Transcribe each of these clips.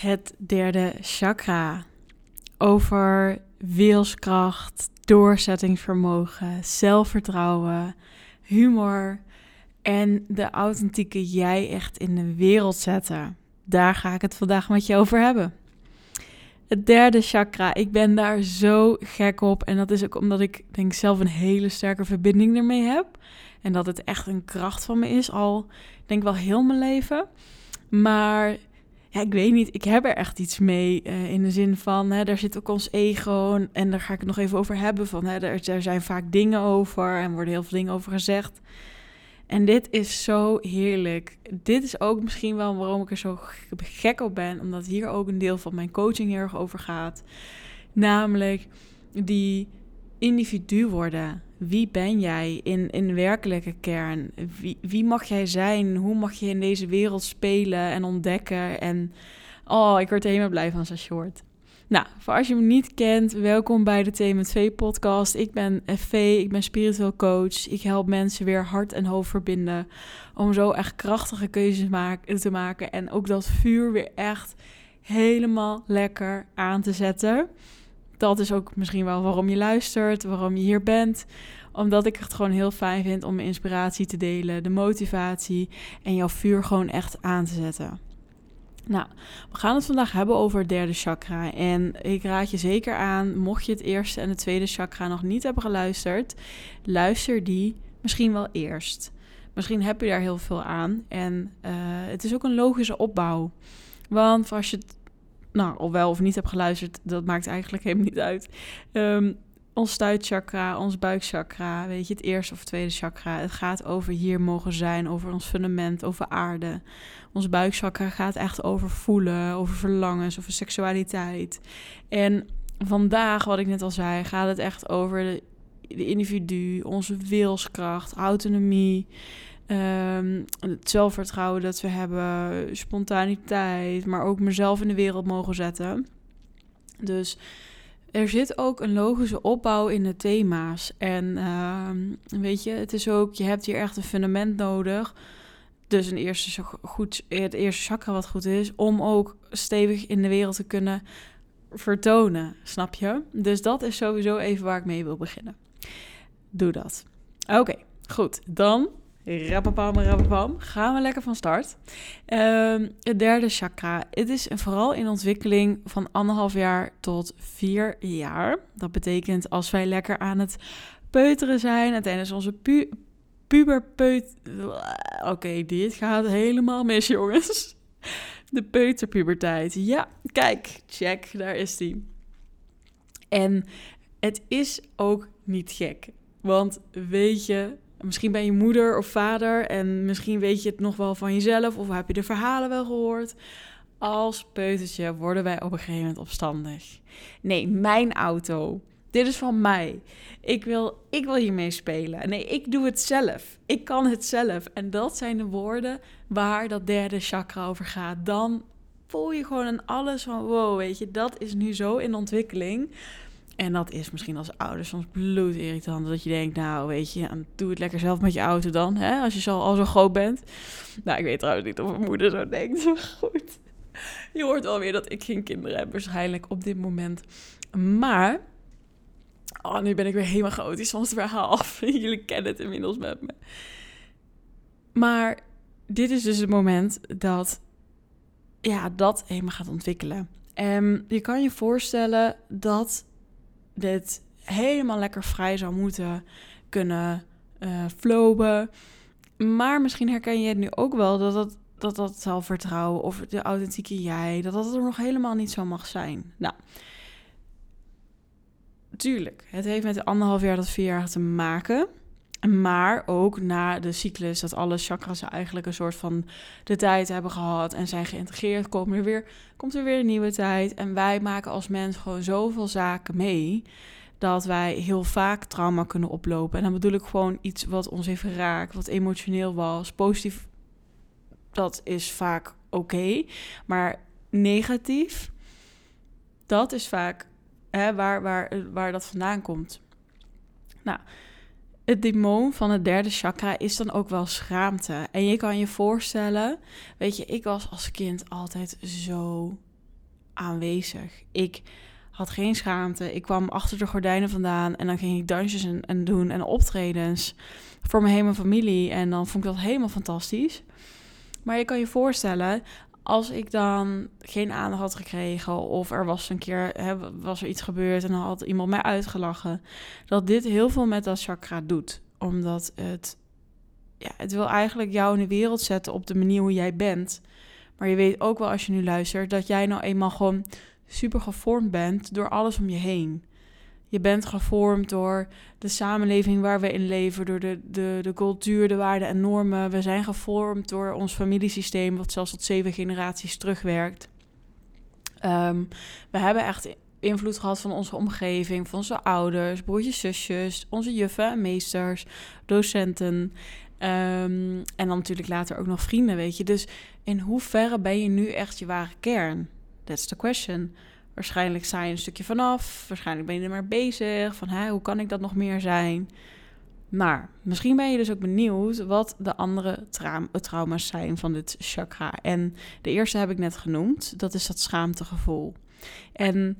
het derde chakra. Over wilskracht, doorzettingsvermogen, zelfvertrouwen, humor en de authentieke jij echt in de wereld zetten. Daar ga ik het vandaag met je over hebben. Het derde chakra, ik ben daar zo gek op. En dat is ook omdat ik denk zelf een hele sterke verbinding ermee heb. En dat het echt een kracht van me is, al denk wel heel mijn leven. Maar ja, ik weet niet, ik heb er echt iets mee uh, in de zin van, hè, daar zit ook ons ego en daar ga ik het nog even over hebben. Van, hè, er, er zijn vaak dingen over en worden heel veel dingen over gezegd. En dit is zo heerlijk. Dit is ook misschien wel waarom ik er zo gek op ben, omdat hier ook een deel van mijn coaching heel erg over gaat. Namelijk die individu worden. Wie ben jij in, in werkelijke kern? Wie, wie mag jij zijn? Hoe mag je in deze wereld spelen en ontdekken? En oh, ik word er helemaal blij van je hoort. Nou, voor als je me niet kent, welkom bij de Thema 2 podcast. Ik ben FV, ik ben spiritueel coach. Ik help mensen weer hart en hoofd verbinden om zo echt krachtige keuzes te maken en ook dat vuur weer echt helemaal lekker aan te zetten dat is ook misschien wel waarom je luistert, waarom je hier bent. Omdat ik het gewoon heel fijn vind om mijn inspiratie te delen, de motivatie en jouw vuur gewoon echt aan te zetten. Nou, we gaan het vandaag hebben over het derde chakra. En ik raad je zeker aan, mocht je het eerste en het tweede chakra nog niet hebben geluisterd, luister die misschien wel eerst. Misschien heb je daar heel veel aan. En uh, het is ook een logische opbouw. Want als je het nou, of wel of niet heb geluisterd, dat maakt eigenlijk helemaal niet uit. Um, ons stuitchakra, ons buikchakra, weet je, het eerste of tweede chakra. Het gaat over hier mogen zijn, over ons fundament, over aarde. Ons buikchakra gaat echt over voelen, over verlangens, over seksualiteit. En vandaag, wat ik net al zei, gaat het echt over de, de individu, onze wilskracht, autonomie. Um, het zelfvertrouwen dat we hebben, spontaniteit, maar ook mezelf in de wereld mogen zetten. Dus er zit ook een logische opbouw in de thema's. En uh, weet je, het is ook, je hebt hier echt een fundament nodig. Dus een eerste goed, het eerste chakra wat goed is, om ook stevig in de wereld te kunnen vertonen, snap je? Dus dat is sowieso even waar ik mee wil beginnen. Doe dat. Oké, goed. Dan Rappapam, rappapam. Gaan we lekker van start. Ehm, het derde chakra. Het is vooral in ontwikkeling van anderhalf jaar tot vier jaar. Dat betekent als wij lekker aan het peuteren zijn en tijdens onze pu puberpeut... Oké, dit gaat helemaal mis, jongens. De peuterpuberteit. Ja, kijk, check, daar is die. En het is ook niet gek. Want weet je, Misschien ben je moeder of vader en misschien weet je het nog wel van jezelf of heb je de verhalen wel gehoord. Als peutertje worden wij op een gegeven moment opstandig. Nee, mijn auto. Dit is van mij. Ik wil, ik wil hiermee spelen. Nee, ik doe het zelf. Ik kan het zelf. En dat zijn de woorden waar dat derde chakra over gaat. Dan voel je gewoon aan alles van wow, weet je, dat is nu zo in ontwikkeling. En dat is misschien als ouder soms bloedirritant. Dat je denkt, nou weet je, doe het lekker zelf met je auto dan. Hè? Als je zo, al zo groot bent. Nou, ik weet trouwens niet of mijn moeder zo denkt. Goed. Je hoort alweer dat ik geen kinderen heb waarschijnlijk op dit moment. Maar... Oh, nu ben ik weer helemaal chaotisch van het verhaal af. Jullie kennen het inmiddels met me. Maar dit is dus het moment dat... Ja, dat helemaal gaat ontwikkelen. En je kan je voorstellen dat dit helemaal lekker vrij zou moeten kunnen uh. Maar misschien herken je het nu ook wel dat dat, dat, dat zelfvertrouwen of de authentieke jij, dat dat er nog helemaal niet zo mag zijn. Nou, tuurlijk, het heeft met de anderhalf jaar tot vier jaar te maken. Maar ook na de cyclus, dat alle chakras eigenlijk een soort van de tijd hebben gehad en zijn geïntegreerd, komt er weer, komt er weer een nieuwe tijd. En wij maken als mens gewoon zoveel zaken mee dat wij heel vaak trauma kunnen oplopen. En dan bedoel ik gewoon iets wat ons heeft geraakt, wat emotioneel was. Positief, dat is vaak oké. maar negatief, dat is vaak hè, waar, waar, waar dat vandaan komt. Nou het demon van het derde chakra is dan ook wel schaamte. En je kan je voorstellen, weet je, ik was als kind altijd zo aanwezig. Ik had geen schaamte. Ik kwam achter de gordijnen vandaan en dan ging ik dansjes en, en doen en optredens voor mijn hele familie. En dan vond ik dat helemaal fantastisch. Maar je kan je voorstellen, als ik dan geen aandacht had gekregen of er was een keer hè, was er iets gebeurd en dan had iemand mij uitgelachen, dat dit heel veel met dat chakra doet, omdat het ja, het wil eigenlijk jou in de wereld zetten op de manier hoe jij bent. Maar je weet ook wel als je nu luistert dat jij nou eenmaal gewoon super gevormd bent door alles om je heen. Je bent gevormd door de samenleving waar we in leven, door de, de, de cultuur, de waarden en normen. We zijn gevormd door ons familiesysteem, wat zelfs tot zeven generaties terugwerkt. Um, we hebben echt invloed gehad van onze omgeving, van onze ouders, broertjes, zusjes, onze juffen en meesters, docenten. Um, en dan natuurlijk later ook nog vrienden, weet je. Dus in hoeverre ben je nu echt je ware kern? That's the question. Waarschijnlijk sta je een stukje vanaf. Waarschijnlijk ben je er maar bezig. Van hè, hoe kan ik dat nog meer zijn? Maar misschien ben je dus ook benieuwd wat de andere trauma's zijn van dit chakra. En de eerste heb ik net genoemd. Dat is dat schaamtegevoel. En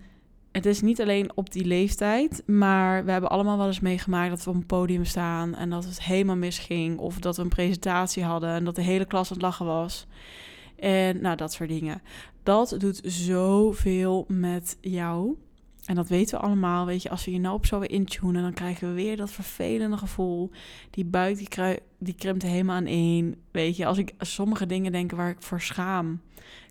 het is niet alleen op die leeftijd, maar we hebben allemaal wel eens meegemaakt dat we op een podium staan en dat het helemaal misging. Of dat we een presentatie hadden en dat de hele klas aan het lachen was. En nou, dat soort dingen. Dat doet zoveel met jou. En dat weten we allemaal. Weet je, als we je nou op zo weer intunen, dan krijgen we weer dat vervelende gevoel. Die buik die, die krimpt helemaal aan één. Weet je, als ik sommige dingen denk waar ik voor schaam,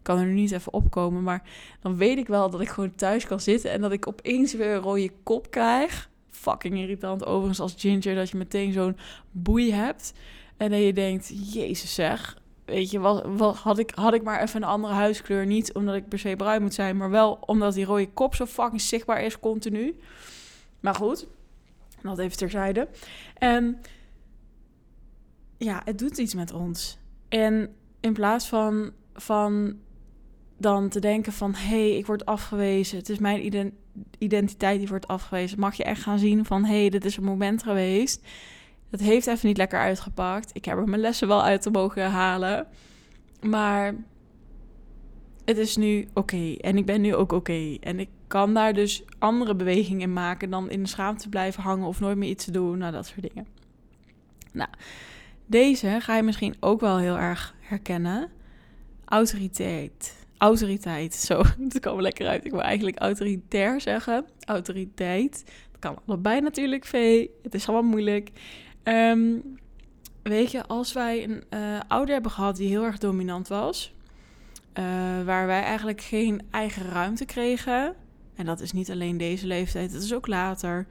kan er nu niet even opkomen. Maar dan weet ik wel dat ik gewoon thuis kan zitten en dat ik opeens weer een rode kop krijg. Fucking irritant overigens als ginger, dat je meteen zo'n boei hebt. En dat je denkt, jezus zeg, weet je, wat, wat, had, ik, had ik maar even een andere huiskleur. Niet omdat ik per se bruin moet zijn, maar wel omdat die rode kop zo fucking zichtbaar is continu. Maar goed, dat even terzijde. En ja, het doet iets met ons. En in plaats van, van dan te denken van... hé, hey, ik word afgewezen, het is mijn identiteit die wordt afgewezen... mag je echt gaan zien van, hé, hey, dit is een moment geweest het heeft even niet lekker uitgepakt. Ik heb er mijn lessen wel uit te mogen halen. Maar het is nu oké. En ik ben nu ook oké. En ik kan daar dus andere bewegingen in maken dan in de schaamte blijven hangen of nooit meer iets te doen. Nou, dat soort dingen. Nou, deze ga je misschien ook wel heel erg herkennen. Autoriteit. Autoriteit. Zo, het kwam lekker uit. Ik wil eigenlijk autoritair zeggen. Autoriteit. Dat kan allebei natuurlijk, V. Het is allemaal moeilijk. Um, weet je, als wij een uh, ouder hebben gehad die heel erg dominant was, uh, waar wij eigenlijk geen eigen ruimte kregen, en dat is niet alleen deze leeftijd, dat is ook later.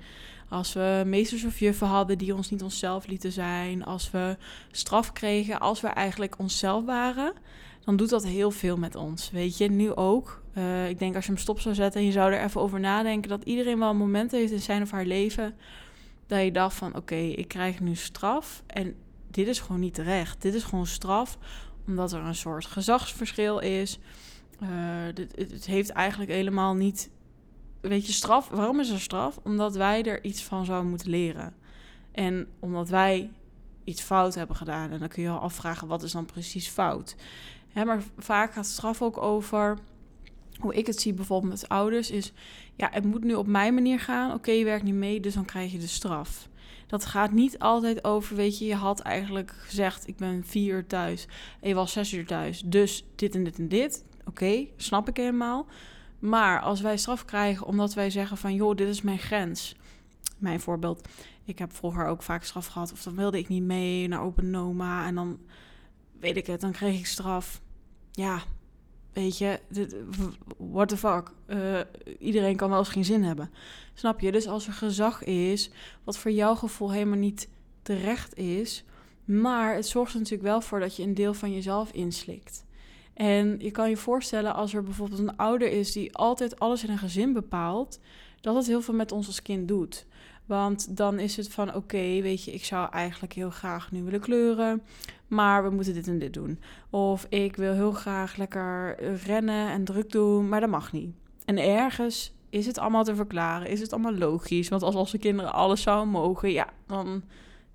Als we meesters of juffen hadden die ons niet onszelf lieten zijn, als we straf kregen, als we eigenlijk onszelf waren, dan doet dat heel veel met ons. Weet je, nu ook. Uh, ik denk als je hem stop zou zetten en je zou er even over nadenken, dat iedereen wel een moment heeft in zijn of haar leven dat je dacht van oké, ik krijg nu straf en dit is gewoon niet terecht. Dit is gewoon straf omdat er een soort gezagsverschil is. Uh, dit, het heeft eigenlijk helemaal niet. Weet je, straf. Waarom is er straf? Omdat wij er iets van zouden moeten leren. En omdat wij iets fout hebben gedaan. En dan kun je al afvragen: wat is dan precies fout? Hè, maar vaak gaat straf ook over hoe ik het zie bijvoorbeeld met ouders, is ja, het moet nu op mijn manier gaan. Oké, je werkt niet mee, dus dan krijg je de straf. Dat gaat niet altijd over, weet je, je had eigenlijk gezegd, ik ben vier uur thuis en je was zes uur thuis. Dus dit en dit en dit. Oké, snap ik helemaal. Maar als wij straf krijgen omdat wij zeggen van, joh, dit is mijn grens. Mijn voorbeeld, ik heb vroeger ook vaak straf gehad of dan wilde ik niet mee naar Open Noma en dan, weet ik het, dan kreeg ik straf. Ja, Weet je, what the fuck. Uh, iedereen kan wel eens geen zin hebben. Snap je? Dus als er gezag is, wat voor jouw gevoel helemaal niet terecht is, maar het zorgt er natuurlijk wel voor dat je een deel van jezelf inslikt. En je kan je voorstellen als er bijvoorbeeld een ouder is die altijd alles in een gezin bepaalt, dat het heel veel met ons als kind doet. Want dan is het van oké, weet je, ik zou eigenlijk heel graag nu willen kleuren, maar we moeten dit en dit doen. Of ik wil heel graag lekker rennen en druk doen, maar dat mag niet. En ergens is het allemaal te verklaren, is het allemaal logisch. Want als onze kinderen alles zouden mogen, ja, dan,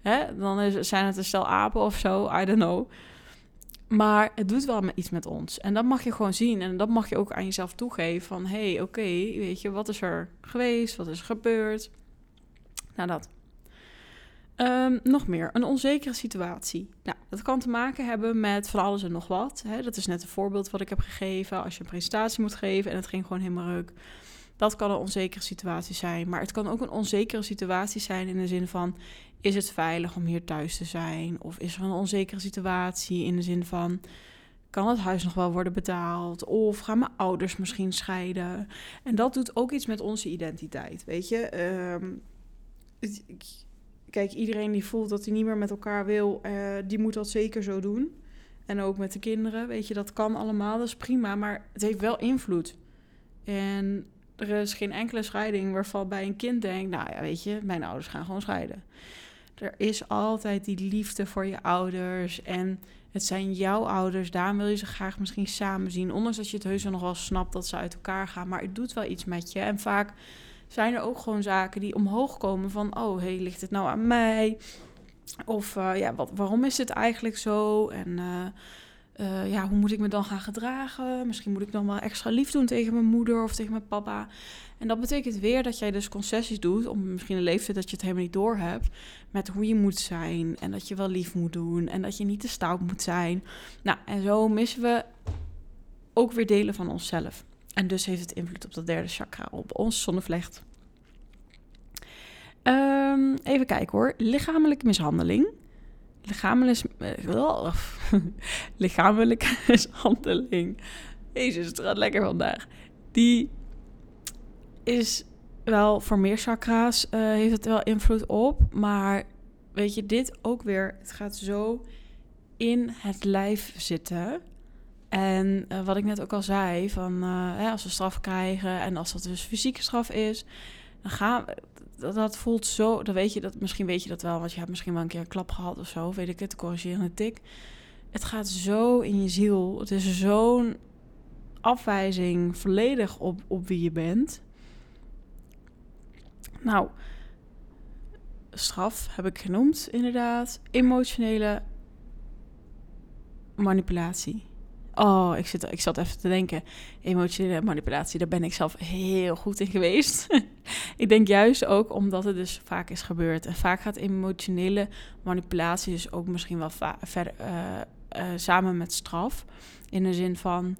hè, dan zijn het een stel apen of zo, I don't know. Maar het doet wel iets met ons. En dat mag je gewoon zien. En dat mag je ook aan jezelf toegeven. Van, hé, hey, oké, weet je, wat is er geweest? Wat is er gebeurd? Nou, dat. Um, nog meer, een onzekere situatie. Nou, dat kan te maken hebben met van alles en nog wat. Hè? Dat is net een voorbeeld wat ik heb gegeven. Als je een presentatie moet geven en het ging gewoon helemaal ruk. Dat kan een onzekere situatie zijn. Maar het kan ook een onzekere situatie zijn in de zin van: is het veilig om hier thuis te zijn? Of is er een onzekere situatie in de zin van: kan het huis nog wel worden betaald? Of gaan mijn ouders misschien scheiden? En dat doet ook iets met onze identiteit. Weet je, um, kijk, iedereen die voelt dat hij niet meer met elkaar wil, uh, die moet dat zeker zo doen. En ook met de kinderen, weet je, dat kan allemaal, dat is prima, maar het heeft wel invloed. En er is geen enkele scheiding waarvan bij een kind denkt, nou ja, weet je, mijn ouders gaan gewoon scheiden. Er is altijd die liefde voor je ouders en het zijn jouw ouders, daarom wil je ze graag misschien samen zien. Ondanks dat je het heus nog wel snapt dat ze uit elkaar gaan, maar het doet wel iets met je. En vaak zijn er ook gewoon zaken die omhoog komen van, oh, hey, ligt het nou aan mij? Of uh, ja, wat, waarom is het eigenlijk zo? En uh, uh, ja, hoe moet ik me dan gaan gedragen? Misschien moet ik dan wel extra lief doen tegen mijn moeder of tegen mijn papa. En dat betekent weer dat jij dus concessies doet, om misschien een leeftijd dat je het helemaal niet door hebt, met hoe je moet zijn en dat je wel lief moet doen en dat je niet te stout moet zijn. Nou, en zo missen we ook weer delen van onszelf. En dus heeft het invloed op dat derde chakra, op ons zonnevlecht. Um, even kijken hoor. Lichamelijke mishandeling. Lichamelijke, uh, lichamelijke mishandeling. Jezus, het gaat lekker vandaag. Die is wel voor meer chakra's uh, heeft het wel invloed op. Maar weet je, dit ook weer. Het gaat zo in het lijf zitten. En uh, wat ik net ook al zei, van uh, hè, als we straf krijgen en als dat dus fysieke straf is, dan gaan dat, dat, voelt zo, dan weet je dat, misschien weet je dat wel, want je hebt misschien wel een keer een klap gehad of zo, weet ik het, corrigerende tik. Het gaat zo in je ziel. Het is zo'n afwijzing volledig op, op wie je bent. Nou, straf heb ik genoemd, inderdaad. Emotionele manipulatie. Oh, ik, zit, ik zat even te denken. Emotionele manipulatie, daar ben ik zelf heel goed in geweest. ik denk juist ook omdat het dus vaak is gebeurd. En vaak gaat emotionele manipulatie dus ook misschien wel verder uh, uh, samen met straf. In de zin van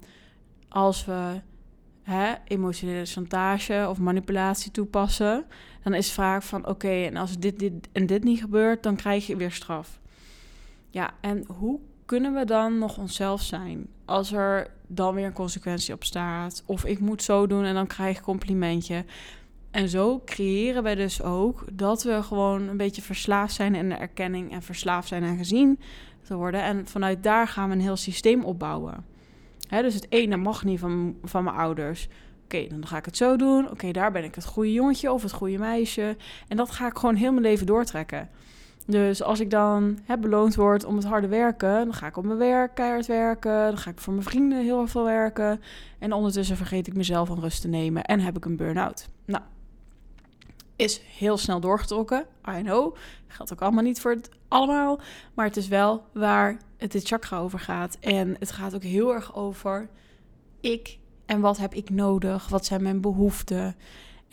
als we hè, emotionele chantage of manipulatie toepassen, dan is vaak van oké, en als dit, dit en dit niet gebeurt, dan krijg je weer straf. Ja, en hoe kunnen we dan nog onszelf zijn? Als er dan weer een consequentie op staat. Of ik moet zo doen en dan krijg ik complimentje. En zo creëren wij dus ook dat we gewoon een beetje verslaafd zijn in de erkenning en verslaafd zijn aan gezien te worden. En vanuit daar gaan we een heel systeem opbouwen. Dus het ene mag niet van, van mijn ouders. Oké, dan ga ik het zo doen. Oké, daar ben ik het goede jongetje of het goede meisje. En dat ga ik gewoon heel mijn leven doortrekken. Dus als ik dan hè, beloond word om het harde werken, dan ga ik op mijn werk keihard werken. Dan ga ik voor mijn vrienden heel veel werken. En ondertussen vergeet ik mezelf om rust te nemen en heb ik een burn-out. Nou, is heel snel doorgetrokken. I know. Geldt ook allemaal niet voor het allemaal. Maar het is wel waar het dit chakra over gaat. En het gaat ook heel erg over ik en wat heb ik nodig? Wat zijn mijn behoeften?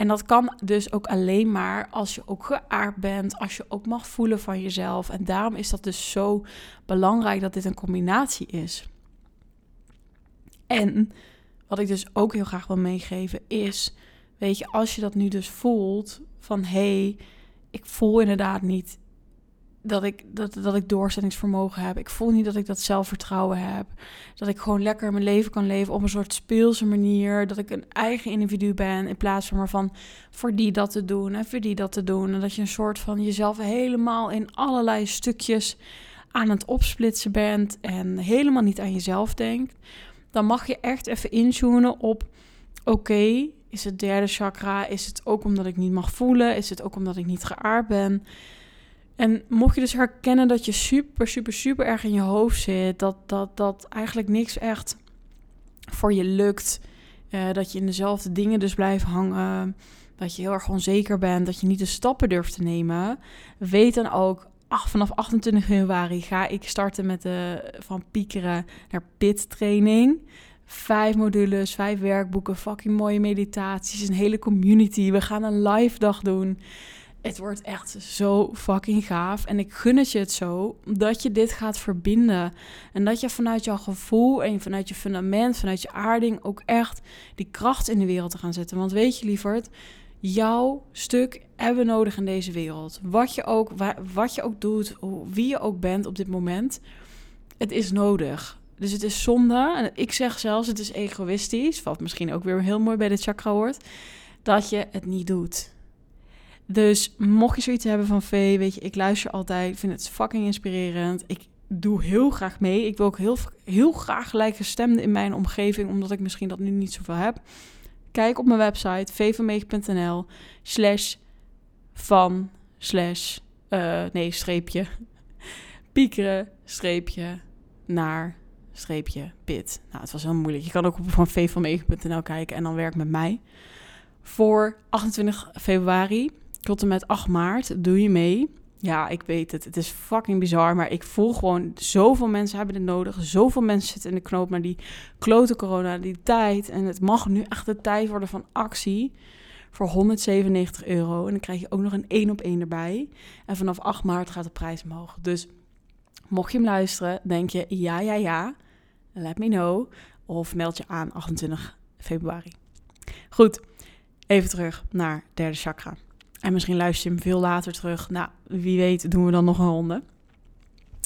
En dat kan dus ook alleen maar als je ook geaard bent, als je ook mag voelen van jezelf. En daarom is dat dus zo belangrijk dat dit een combinatie is. En wat ik dus ook heel graag wil meegeven is, weet je, als je dat nu dus voelt van hé, hey, ik voel inderdaad niet dat ik, dat, dat ik doorzettingsvermogen heb. Ik voel niet dat ik dat zelfvertrouwen heb. Dat ik gewoon lekker mijn leven kan leven op een soort speelse manier. Dat ik een eigen individu ben in plaats van maar van voor die dat te doen en voor die dat te doen. En dat je een soort van jezelf helemaal in allerlei stukjes aan het opsplitsen bent en helemaal niet aan jezelf denkt. Dan mag je echt even intunen op: oké, is het derde chakra? Is het ook omdat ik niet mag voelen? Is het ook omdat ik niet geaard ben? En mocht je dus herkennen dat je super, super, super erg in je hoofd zit, dat, dat, dat eigenlijk niks echt voor je lukt, uh, dat je in dezelfde dingen dus blijft hangen, dat je heel erg onzeker bent, dat je niet de stappen durft te nemen, weet dan ook ach, vanaf 28 januari ga ik starten met de van piekeren naar pit training. Vijf modules, vijf werkboeken, fucking mooie meditaties, een hele community. We gaan een live dag doen. Het wordt echt zo fucking gaaf. En ik gun het je het zo dat je dit gaat verbinden. En dat je vanuit jouw gevoel en vanuit je fundament, vanuit je aarding ook echt die kracht in de wereld te gaan zetten. Want weet je lieverd, jouw stuk hebben we nodig in deze wereld. Wat je ook, wat je ook doet, wie je ook bent op dit moment, het is nodig. Dus het is zonde. En ik zeg zelfs, het is egoïstisch. Wat misschien ook weer heel mooi bij de chakra hoort. Dat je het niet doet. Dus mocht je zoiets hebben van V, weet je, ik luister altijd. Ik vind het fucking inspirerend. Ik doe heel graag mee. Ik wil ook heel, heel graag gelijkgestemden in mijn omgeving, omdat ik misschien dat nu niet zoveel heb. Kijk op mijn website vvmeeg.nl slash van slash uh, nee streepje piekeren streepje naar streepje pit. Nou, het was heel moeilijk. Je kan ook op van kijken en dan werk met mij. Voor 28 februari tot en met 8 maart doe je mee. Ja, ik weet het. Het is fucking bizar. Maar ik voel gewoon, zoveel mensen hebben het nodig. Zoveel mensen zitten in de knoop naar die klote corona, die tijd. En het mag nu echt de tijd worden van actie. Voor 197 euro. En dan krijg je ook nog een 1 op 1 erbij. En vanaf 8 maart gaat de prijs omhoog. Dus mocht je hem luisteren, denk je ja, ja, ja. Let me know. Of meld je aan 28 februari. Goed, even terug naar derde chakra. En misschien luister je hem veel later terug. Nou, wie weet doen we dan nog een ronde.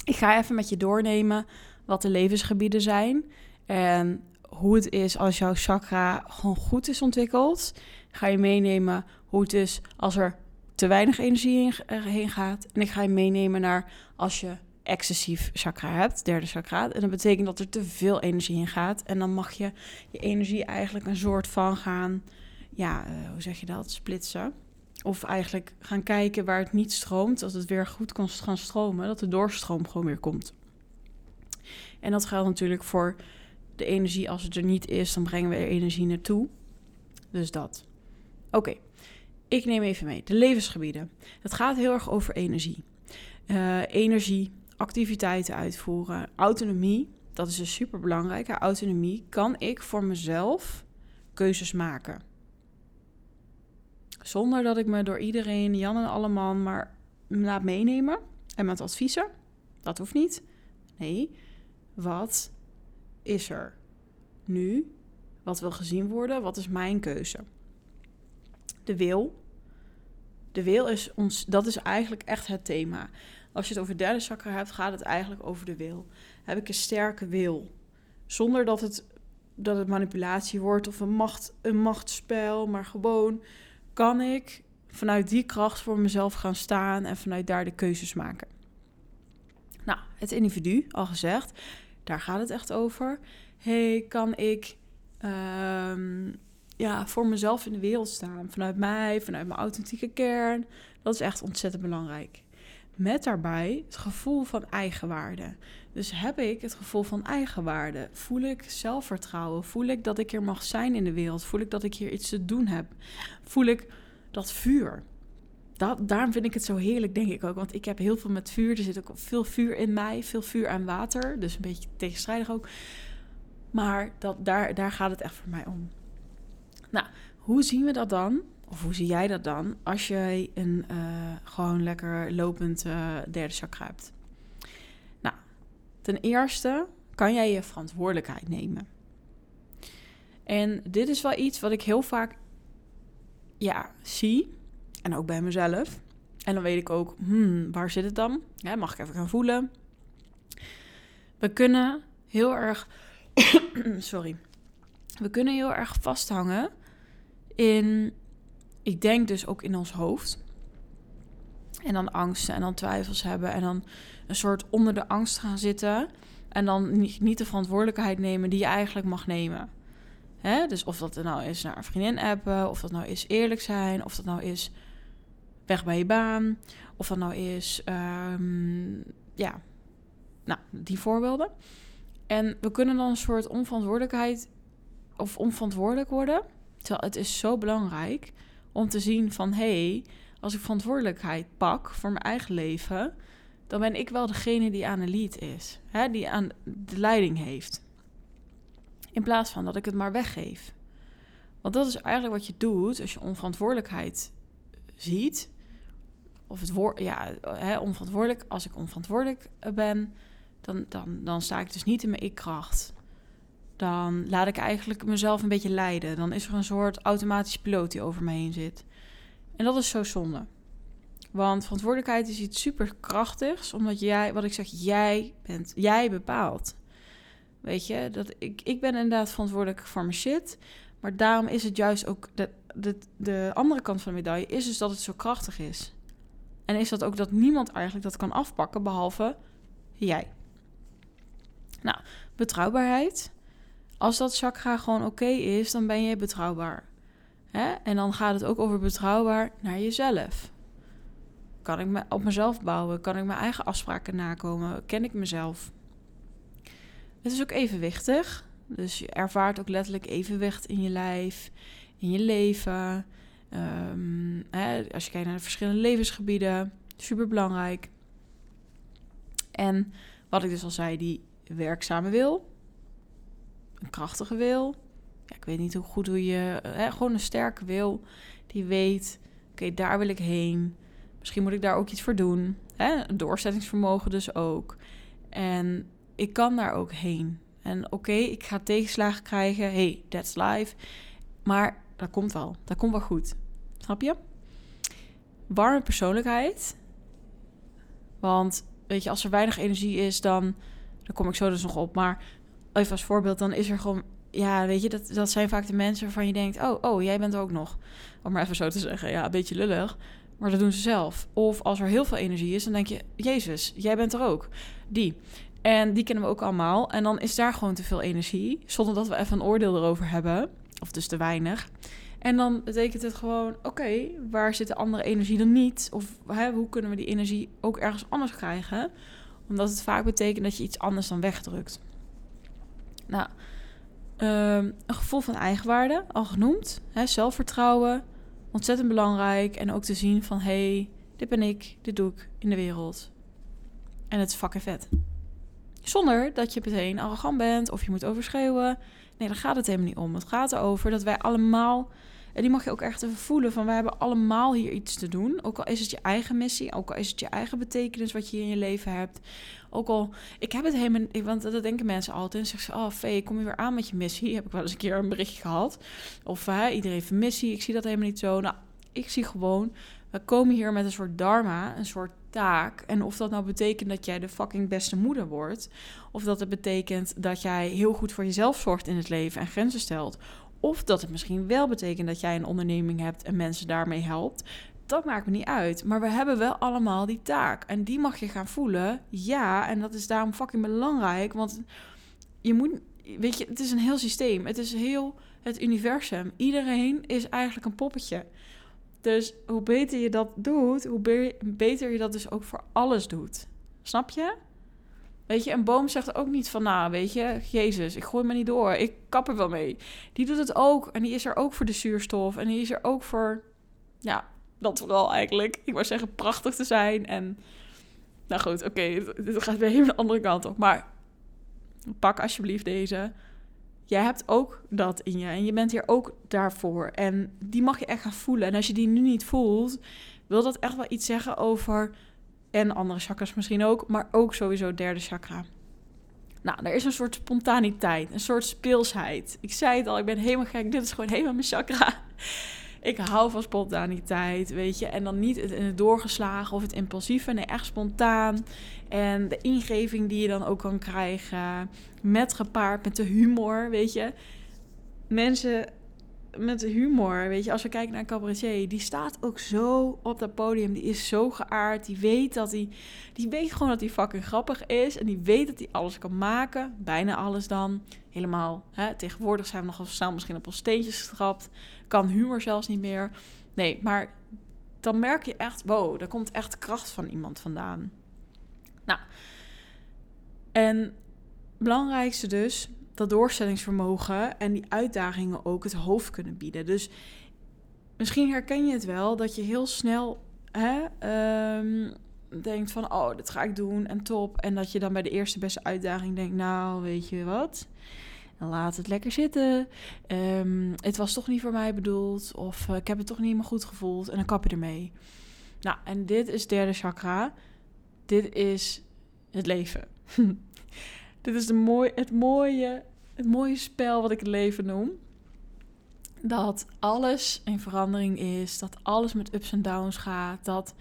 Ik ga even met je doornemen wat de levensgebieden zijn. En hoe het is als jouw chakra gewoon goed is ontwikkeld. Ga je meenemen hoe het is als er te weinig energie heen gaat. En ik ga je meenemen naar als je excessief chakra hebt, derde chakra. En dat betekent dat er te veel energie in gaat. En dan mag je je energie eigenlijk een soort van gaan, ja, uh, hoe zeg je dat, splitsen. Of eigenlijk gaan kijken waar het niet stroomt, dat het weer goed kan gaan stromen, dat de doorstroom gewoon weer komt. En dat geldt natuurlijk voor de energie. Als het er niet is, dan brengen we er energie naartoe. Dus dat. Oké, ik neem even mee. De levensgebieden. Het gaat heel erg over energie. Uh, energie, activiteiten uitvoeren, autonomie. Dat is dus super belangrijk. Autonomie kan ik voor mezelf keuzes maken. Zonder dat ik me door iedereen, Jan en Alleman, maar laat meenemen. En met adviezen. Dat hoeft niet. Nee, wat is er nu? Wat wil gezien worden? Wat is mijn keuze? De wil. De wil is ons, dat is eigenlijk echt het thema. Als je het over derde chakra hebt, gaat het eigenlijk over de wil. Heb ik een sterke wil? Zonder dat het, dat het manipulatie wordt of een, macht, een machtsspel, maar gewoon kan ik vanuit die kracht voor mezelf gaan staan en vanuit daar de keuzes maken. Nou, het individu, al gezegd, daar gaat het echt over. hey, kan ik ehm, ja, voor mezelf in de wereld staan? Vanuit mij, vanuit mijn authentieke kern. Dat is echt ontzettend belangrijk. Met daarbij het gevoel van eigenwaarde. Dus heb ik het gevoel van eigenwaarde? Voel ik zelfvertrouwen? Voel ik dat ik hier mag zijn in de wereld? Voel ik dat ik hier iets te doen heb? Voel ik dat vuur? Dat, daarom vind ik het zo heerlijk, denk ik ook. Want ik heb heel veel met vuur. Er zit ook veel vuur in mij, veel vuur en water. Dus een beetje tegenstrijdig ook. Maar dat, daar, daar gaat het echt voor mij om. Nou, hoe zien we dat dan? Of hoe zie jij dat dan als jij een uh, gewoon lekker lopend uh, derde chakra hebt? Ten eerste kan jij je verantwoordelijkheid nemen. En dit is wel iets wat ik heel vaak ja, zie. En ook bij mezelf. En dan weet ik ook, hmm, waar zit het dan? Mag ik even gaan voelen? We kunnen heel erg. sorry. We kunnen heel erg vasthangen in ik denk dus ook in ons hoofd. En dan angsten en dan twijfels hebben. En dan een soort onder de angst gaan zitten. En dan niet de verantwoordelijkheid nemen die je eigenlijk mag nemen. Hè? Dus of dat nou is naar een vriendin appen. Of dat nou is eerlijk zijn. Of dat nou is weg bij je baan. Of dat nou is, um, ja, nou, die voorbeelden. En we kunnen dan een soort onverantwoordelijkheid of onverantwoordelijk worden. Terwijl het is zo belangrijk om te zien van hé, hey, als ik verantwoordelijkheid pak voor mijn eigen leven, dan ben ik wel degene die aan de lead is, hè, die aan de leiding heeft. In plaats van dat ik het maar weggeef. Want dat is eigenlijk wat je doet als je onverantwoordelijkheid ziet. Of het woord, ja, hè, onverantwoordelijk. Als ik onverantwoordelijk ben, dan, dan, dan sta ik dus niet in mijn ik-kracht. Dan laat ik eigenlijk mezelf een beetje leiden. Dan is er een soort automatische piloot die over me heen zit. En dat is zo zonde. Want verantwoordelijkheid is iets superkrachtigs, omdat jij, wat ik zeg, jij bent, jij bepaalt. Weet je, dat ik, ik ben inderdaad verantwoordelijk voor mijn shit. Maar daarom is het juist ook, de, de, de andere kant van de medaille is dus dat het zo krachtig is. En is dat ook dat niemand eigenlijk dat kan afpakken, behalve jij. Nou, betrouwbaarheid. Als dat chakra gewoon oké is, dan ben je betrouwbaar. Hè? En dan gaat het ook over betrouwbaar naar jezelf. Kan ik me op mezelf bouwen? Kan ik mijn eigen afspraken nakomen? Ken ik mezelf? Het is ook evenwichtig. Dus je ervaart ook letterlijk evenwicht in je lijf, in je leven. Ehm, hè, als je kijkt naar de verschillende levensgebieden, super belangrijk. En wat ik dus al zei, die werkzame wil, een krachtige wil. Ja, ik weet niet hoe goed hoe je, hè, gewoon een sterke wil die weet, oké, daar wil ik heen. Misschien moet ik daar ook iets voor doen. Hè? Doorzettingsvermogen dus ook. En ik kan daar ook heen. En oké, ik ga tegenslagen krijgen. Hey, that's life. Maar dat komt wel. Dat komt wel goed. Snap je? Warme persoonlijkheid. Want weet je, als er weinig energie is, dan. Daar kom ik zo dus nog op. Maar even als voorbeeld, dan is er gewoon. Ja, weet je, dat, dat zijn vaak de mensen waarvan je denkt: oh, oh, jij bent er ook nog. Om maar even zo te zeggen. Ja, een beetje lullig. Maar dat doen ze zelf. Of als er heel veel energie is, dan denk je: Jezus, jij bent er ook. Die. En die kennen we ook allemaal. En dan is daar gewoon te veel energie, zonder dat we even een oordeel erover hebben. Of dus te weinig. En dan betekent het gewoon, oké, waar zit de andere energie dan niet? Of hè, hoe kunnen we die energie ook ergens anders krijgen? Omdat het vaak betekent dat je iets anders dan wegdrukt. Nou, um, een gevoel van eigenwaarde, al genoemd. Hè, zelfvertrouwen, ontzettend belangrijk. En ook te zien van, hé, hey, dit ben ik, dit doe ik in de wereld. En het is fucking vet. Zonder dat je meteen arrogant bent of je moet overschreeuwen. Nee, daar gaat het helemaal niet om. Het gaat erover dat wij allemaal, en die mag je ook echt even voelen, van wij hebben allemaal hier iets te doen. Ook al is het je eigen missie, ook al is het je eigen betekenis wat je in je leven hebt. Ook al, ik heb het helemaal, want dat denken mensen altijd. En zeggen ze, oh Vee, kom je weer aan met je missie? Heb ik wel eens een keer een berichtje gehad. Of iedereen heeft een missie, ik zie dat helemaal niet zo. Nou, ik zie gewoon, we komen hier met een soort dharma, een soort taak. En of dat nou betekent dat jij de fucking beste moeder wordt. Of dat het betekent dat jij heel goed voor jezelf zorgt in het leven en grenzen stelt. Of dat het misschien wel betekent dat jij een onderneming hebt en mensen daarmee helpt. Dat maakt me niet uit. Maar we hebben wel allemaal die taak. En die mag je gaan voelen. Ja, en dat is daarom fucking belangrijk. Want je moet, weet je, het is een heel systeem. Het is heel het universum. Iedereen is eigenlijk een poppetje. Dus hoe beter je dat doet, hoe beter je dat dus ook voor alles doet. Snap je? Weet je, een boom zegt ook niet van, nou, weet je, Jezus, ik gooi me niet door, ik kap er wel mee. Die doet het ook en die is er ook voor de zuurstof en die is er ook voor, ja, dat vooral eigenlijk. Ik wou zeggen, prachtig te zijn en, nou goed, oké, okay, gaat weer helemaal de andere kant op. Maar pak alsjeblieft deze jij hebt ook dat in je en je bent hier ook daarvoor. En die mag je echt gaan voelen. En als je die nu niet voelt, wil dat echt wel iets zeggen over. En andere chakras misschien ook, maar ook sowieso derde chakra. Nou, er is een soort spontaniteit, een soort speelsheid. Ik zei het al, ik ben helemaal gek. Dit is gewoon helemaal mijn chakra. Ik hou van spontaniteit, weet je. En dan niet het, het doorgeslagen of het impulsieve. Nee, echt spontaan. En de ingeving die je dan ook kan krijgen. Met gepaard met de humor, weet je. Mensen met humor, weet je. Als we kijken naar cabaretier, die staat ook zo op dat podium. Die is zo geaard. Die weet dat hij... Die weet gewoon dat hij fucking grappig is. En die weet dat hij alles kan maken. Bijna alles dan. Helemaal, hè. Tegenwoordig zijn we nogal snel misschien op ons steentjes. Kan humor zelfs niet meer. Nee, maar dan merk je echt... Wow, daar komt echt kracht van iemand vandaan. Nou, en belangrijkste dus, dat doorstellingsvermogen en die uitdagingen ook het hoofd kunnen bieden. Dus misschien herken je het wel dat je heel snel hè, um, denkt van, oh, dit ga ik doen en top. En dat je dan bij de eerste beste uitdaging denkt, nou, weet je wat? Laat het lekker zitten. Ehm, het was toch niet voor mij bedoeld. Of ik heb het toch niet meer goed gevoeld. En dan kap je ermee. Nou, en dit is derde chakra. Dit is het leven. dit is het, mooie, het mooie spel wat ik het leven noem. Dat alles in verandering is. Dat alles met ups en downs gaat. Dat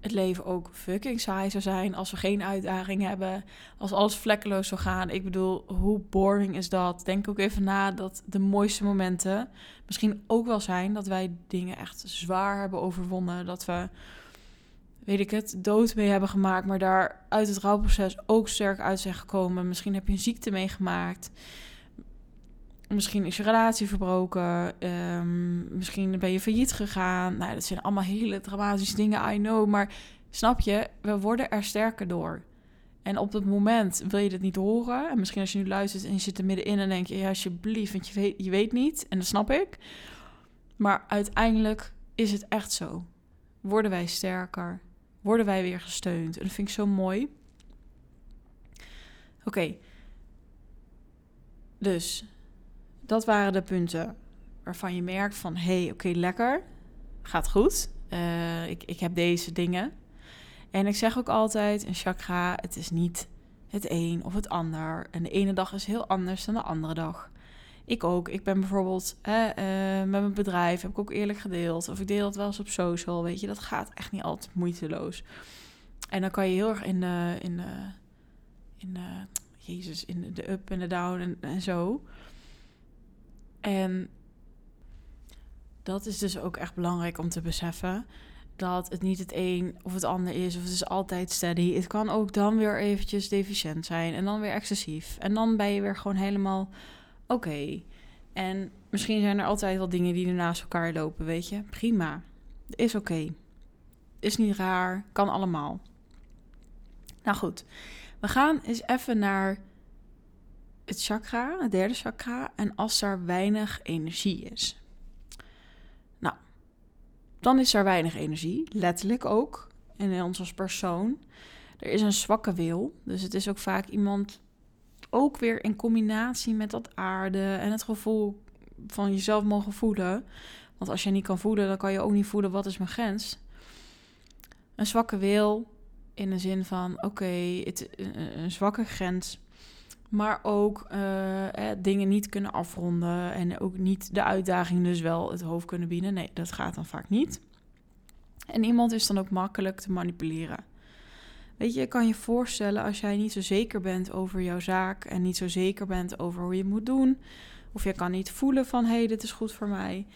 het leven ook fucking saai zou zijn als we geen uitdaging hebben. Als alles vlekkeloos zou gaan. Ik bedoel, hoe boring is dat? Denk ook even na dat de mooiste momenten misschien ook wel zijn dat wij dingen echt zwaar hebben overwonnen. Dat we, weet ik het, dood mee hebben gemaakt, maar daar uit het rouwproces ook sterk uit zijn gekomen. Misschien heb je een ziekte meegemaakt. Misschien is je relatie verbroken. Ehm, misschien ben je failliet gegaan. Nou, dat zijn allemaal hele dramatische dingen, I know. Maar snap je, we worden er sterker door. En op dat moment wil je dit niet horen. En misschien als je nu luistert en je zit er middenin en denk je... ja, alsjeblieft, want je weet, je weet niet. En dat snap ik. Maar uiteindelijk is het echt zo. Worden wij sterker? Worden wij weer gesteund? En dat vind ik zo mooi. Oké. Dus dat waren de punten waarvan je merkt van... hé, hey, oké, lekker, gaat goed. Uh, ik, ik heb deze dingen. En ik zeg ook altijd, een chakra, het is niet het een of het ander. En de ene dag is heel anders dan de andere dag. Ik ook. Ik ben bijvoorbeeld uh, met mijn bedrijf, heb ik ook eerlijk gedeeld. Of ik deel het wel eens op social, weet je. Dat gaat echt niet altijd moeiteloos. En dan kan je heel erg in de... In de, in Jezus, in de up en de down en, en zo. En dat is dus ook echt belangrijk om te beseffen. Dat het niet het een of het ander is, of het is altijd steady. Het kan ook dan weer eventjes deficiënt zijn en dan weer excessief. En dan ben je weer gewoon helemaal oké. En misschien zijn er altijd wel dingen die er naast elkaar lopen, weet je. Prima. Is oké. Is niet raar. Kan allemaal. Nou goed. We gaan eens even naar het chakra, het derde chakra, en als er weinig energie is. Nou, dan is er weinig energie, letterlijk ook, in ons als persoon. Er is een zwakke wil, dus het is ook vaak iemand, ook weer in combinatie met dat aarde en het gevoel van jezelf mogen voelen. Want als je niet kan voelen, dan kan je ook niet voelen wat is mijn grens. Een zwakke wil in de zin van, oké, het een zwakke grens maar ook eh, dingen niet kunnen afronden en ook niet de uitdaging dus wel het hoofd kunnen bieden. Nee, dat gaat dan vaak niet. En iemand is dan ook makkelijk te manipuleren. Weet je, je kan je voorstellen als jij niet zo zeker bent over jouw zaak en niet zo zeker bent over hoe je het moet doen, of je kan niet voelen van hé, hey, dit is goed voor mij,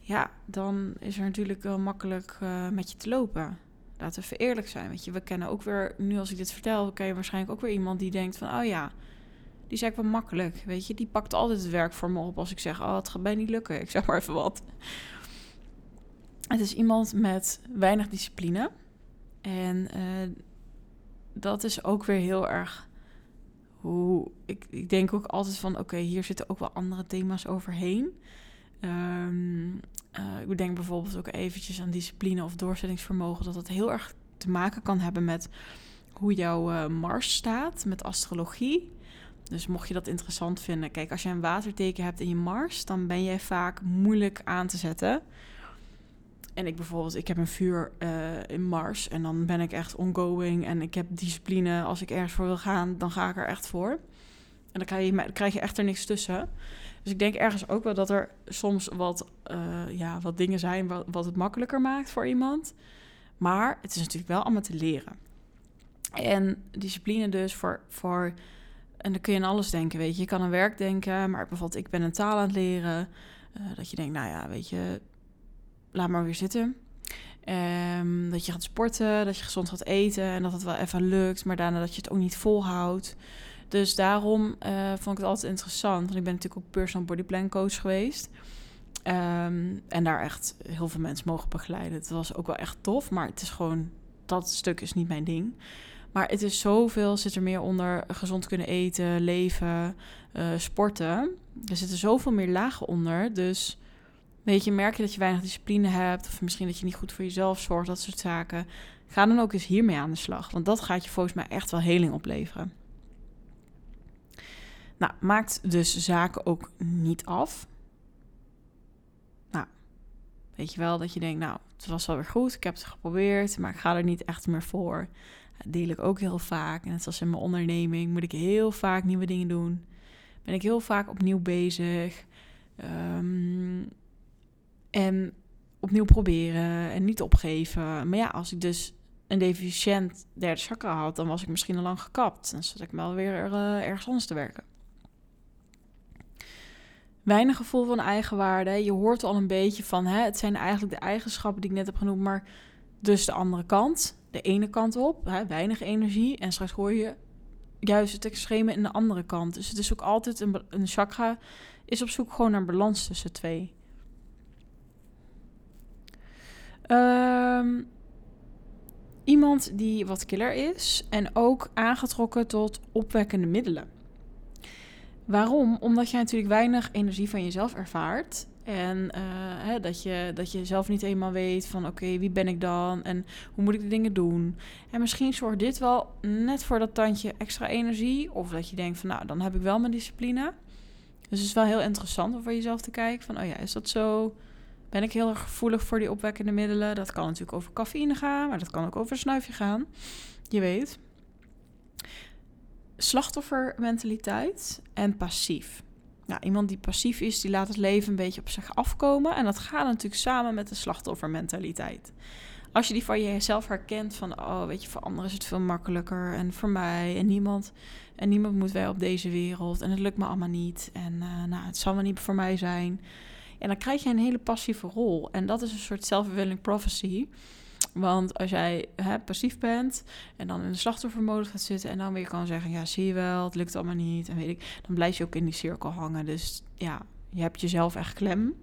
ja, dan is er natuurlijk wel makkelijk uh, met je te lopen. Laten we eerlijk zijn. Weet je, we kennen ook weer, nu als ik dit vertel, ken je waarschijnlijk ook weer iemand die denkt van, oh ja, die zei ik wel makkelijk, weet je. Die pakt altijd het werk voor me op als ik zeg, oh, het gaat mij niet lukken. Ik zeg maar even wat. Het is iemand met weinig discipline. En uh, dat is ook weer heel erg hoe... Ik, ik denk ook altijd van, oké, hier zitten ook wel andere thema's overheen. Um, uh, ik denk bijvoorbeeld ook eventjes aan discipline of doorzettingsvermogen... dat dat heel erg te maken kan hebben met hoe jouw uh, Mars staat, met astrologie... Dus mocht je dat interessant vinden, kijk, als je een waterteken hebt in je Mars, dan ben jij vaak moeilijk aan te zetten. En ik bijvoorbeeld, ik heb een vuur uh, in Mars en dan ben ik echt ongoing en ik heb discipline. Als ik ergens voor wil gaan, dan ga ik er echt voor. En dan krijg je, krijg je echt er niks tussen. Dus ik denk ergens ook wel dat er soms wat, uh, ja, wat dingen zijn wat, wat het makkelijker maakt voor iemand. Maar het is natuurlijk wel allemaal te leren. En discipline dus voor, voor en dan kun je aan alles denken, weet je. Je kan aan werk denken, maar bijvoorbeeld ik ben een taal aan het leren. Uh, dat je denkt, nou ja, weet je, laat maar weer zitten. Um, dat je gaat sporten, dat je gezond gaat eten en dat het wel even lukt, maar daarna dat je het ook niet volhoudt. Dus daarom uh, vond ik het altijd interessant, want ik ben natuurlijk ook personal body plan coach geweest. Um, en daar echt heel veel mensen mogen begeleiden. Het was ook wel echt tof, maar het is gewoon, dat stuk is niet mijn ding. Maar het is zoveel, zit er meer onder gezond kunnen eten, leven, uh, sporten. Er zitten zoveel meer lagen onder. Dus Weet je, merk je dat je weinig discipline hebt, of misschien dat je niet goed voor jezelf zorgt, dat soort zaken. Ga dan ook eens hiermee aan de slag, want dat gaat je volgens mij echt wel heling opleveren. Nou, maakt dus zaken ook niet af. Nou, weet je wel dat je denkt, nou, het was wel weer goed, ik heb het geprobeerd, maar ik ga er niet echt meer voor. Deel ik ook heel vaak. En net zoals in mijn onderneming moet ik heel vaak nieuwe dingen doen. Ben ik heel vaak opnieuw bezig. Um, en opnieuw proberen en niet opgeven. Maar ja, als ik dus een deficiënt derde chakra had, dan was ik misschien al lang gekapt. Dan zat ik wel weer uh, ergens anders te werken. Weinig gevoel van eigenwaarde. Je hoort al een beetje van, hè, het zijn eigenlijk de eigenschappen die ik net heb genoemd, maar dus de andere kant, de ene kant op, hè, weinig energie. En straks hoor je juist het extreme in de andere kant. Dus het is ook altijd een, een chakra, is op zoek gewoon naar balans tussen twee. Um, iemand die wat killer is en ook aangetrokken tot opwekkende middelen. Waarom? Omdat jij natuurlijk weinig energie van jezelf ervaart. En uh, hè, dat, je, dat je zelf niet eenmaal weet van oké, wie ben ik dan en hoe moet ik de dingen doen. En misschien zorgt dit wel net voor dat tandje extra energie. Of dat je denkt van nou, dan heb ik wel mijn discipline. Dus het is wel heel interessant om voor jezelf te kijken van oh ja, is dat zo? Ben ik heel erg gevoelig voor die opwekkende middelen. Dat kan natuurlijk over cafeïne gaan, maar dat kan ook over snuifje gaan. Je weet. Slachtoffermentaliteit en passief. Nou, iemand die passief is, die laat het leven een beetje op zich afkomen. En dat gaat natuurlijk samen met de slachtoffermentaliteit. Als je die van jezelf herkent van, oh, weet je, voor anderen is het veel makkelijker. En voor mij en niemand, en niemand moet wij op deze wereld. En het lukt me allemaal niet. En uh, nou, het zal maar niet voor mij zijn. En dan krijg je een hele passieve rol. En dat is een soort self-fulfilling prophecy. Want als jij hè, passief bent en dan in de slachtoffermodus gaat zitten en dan weer kan zeggen: Ja, zie je wel, het lukt allemaal niet. En weet ik, dan blijf je ook in die cirkel hangen. Dus ja, je hebt jezelf echt klem.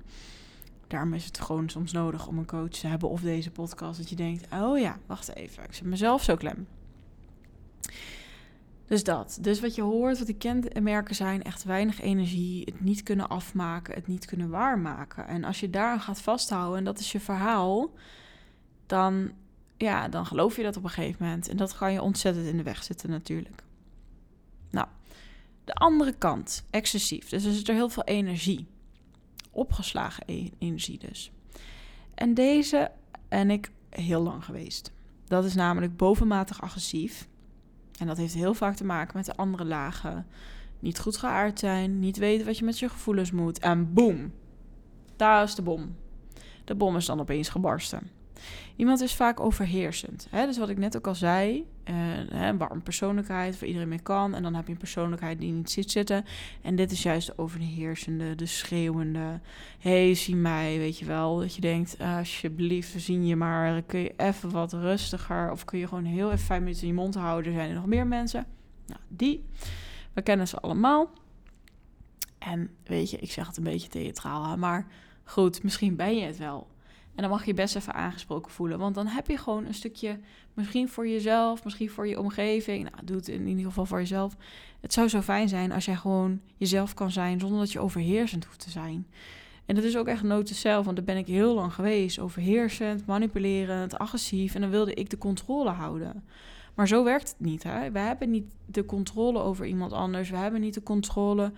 Daarom is het gewoon soms nodig om een coach te hebben of deze podcast. Dat je denkt: Oh ja, wacht even, ik zet mezelf zo klem. Dus dat. Dus wat je hoort, wat ik kenmerken zijn echt weinig energie, het niet kunnen afmaken, het niet kunnen waarmaken. En als je daaraan gaat vasthouden en dat is je verhaal, dan, ja, dan geloof je dat op een gegeven moment. En dat kan je ontzettend in de weg zitten natuurlijk. Nou, de andere kant, excessief. Dus er zit er heel veel energie. Opgeslagen e-, energie dus. En deze en ik heel lang geweest. Dat is namelijk bovenmatig agressief en dat heeft heel vaak te maken met de andere lagen. Niet goed geaard zijn, niet weten wat je met je gevoelens moet. En boem, daar is de bom. De bom is dan opeens gebarsten. Iemand is vaak overheersend. Hè? Dus wat ik net ook al zei, een warme persoonlijkheid waar iedereen mee kan. En dan heb je een persoonlijkheid die niet zit zitten. En dit is juist de overheersende, de schreeuwende. hey, zie mij, weet je wel. Dat je denkt, alsjeblieft, we zien je maar. Kun je even wat rustiger? Of kun je gewoon heel even vijf minuten in je mond houden? Er zijn er nog meer mensen. Nou, die. We kennen ze allemaal. En weet je, ik zeg het een beetje theatraal, maar goed, misschien ben je het wel. En dan mag je best even aangesproken voelen. Want dan heb je gewoon een stukje, misschien voor jezelf, misschien voor je omgeving. Nou, doe het in ieder geval voor jezelf. Het zou zo fijn zijn als jij gewoon jezelf kan zijn zonder dat je overheersend hoeft te zijn. En dat is ook echt nood zelf, want daar ben ik heel lang geweest. Overheersend, manipulerend, agressief. En dan wilde ik de controle houden. Maar zo werkt het niet. Hè? We hebben niet de controle over iemand anders. We hebben niet de controle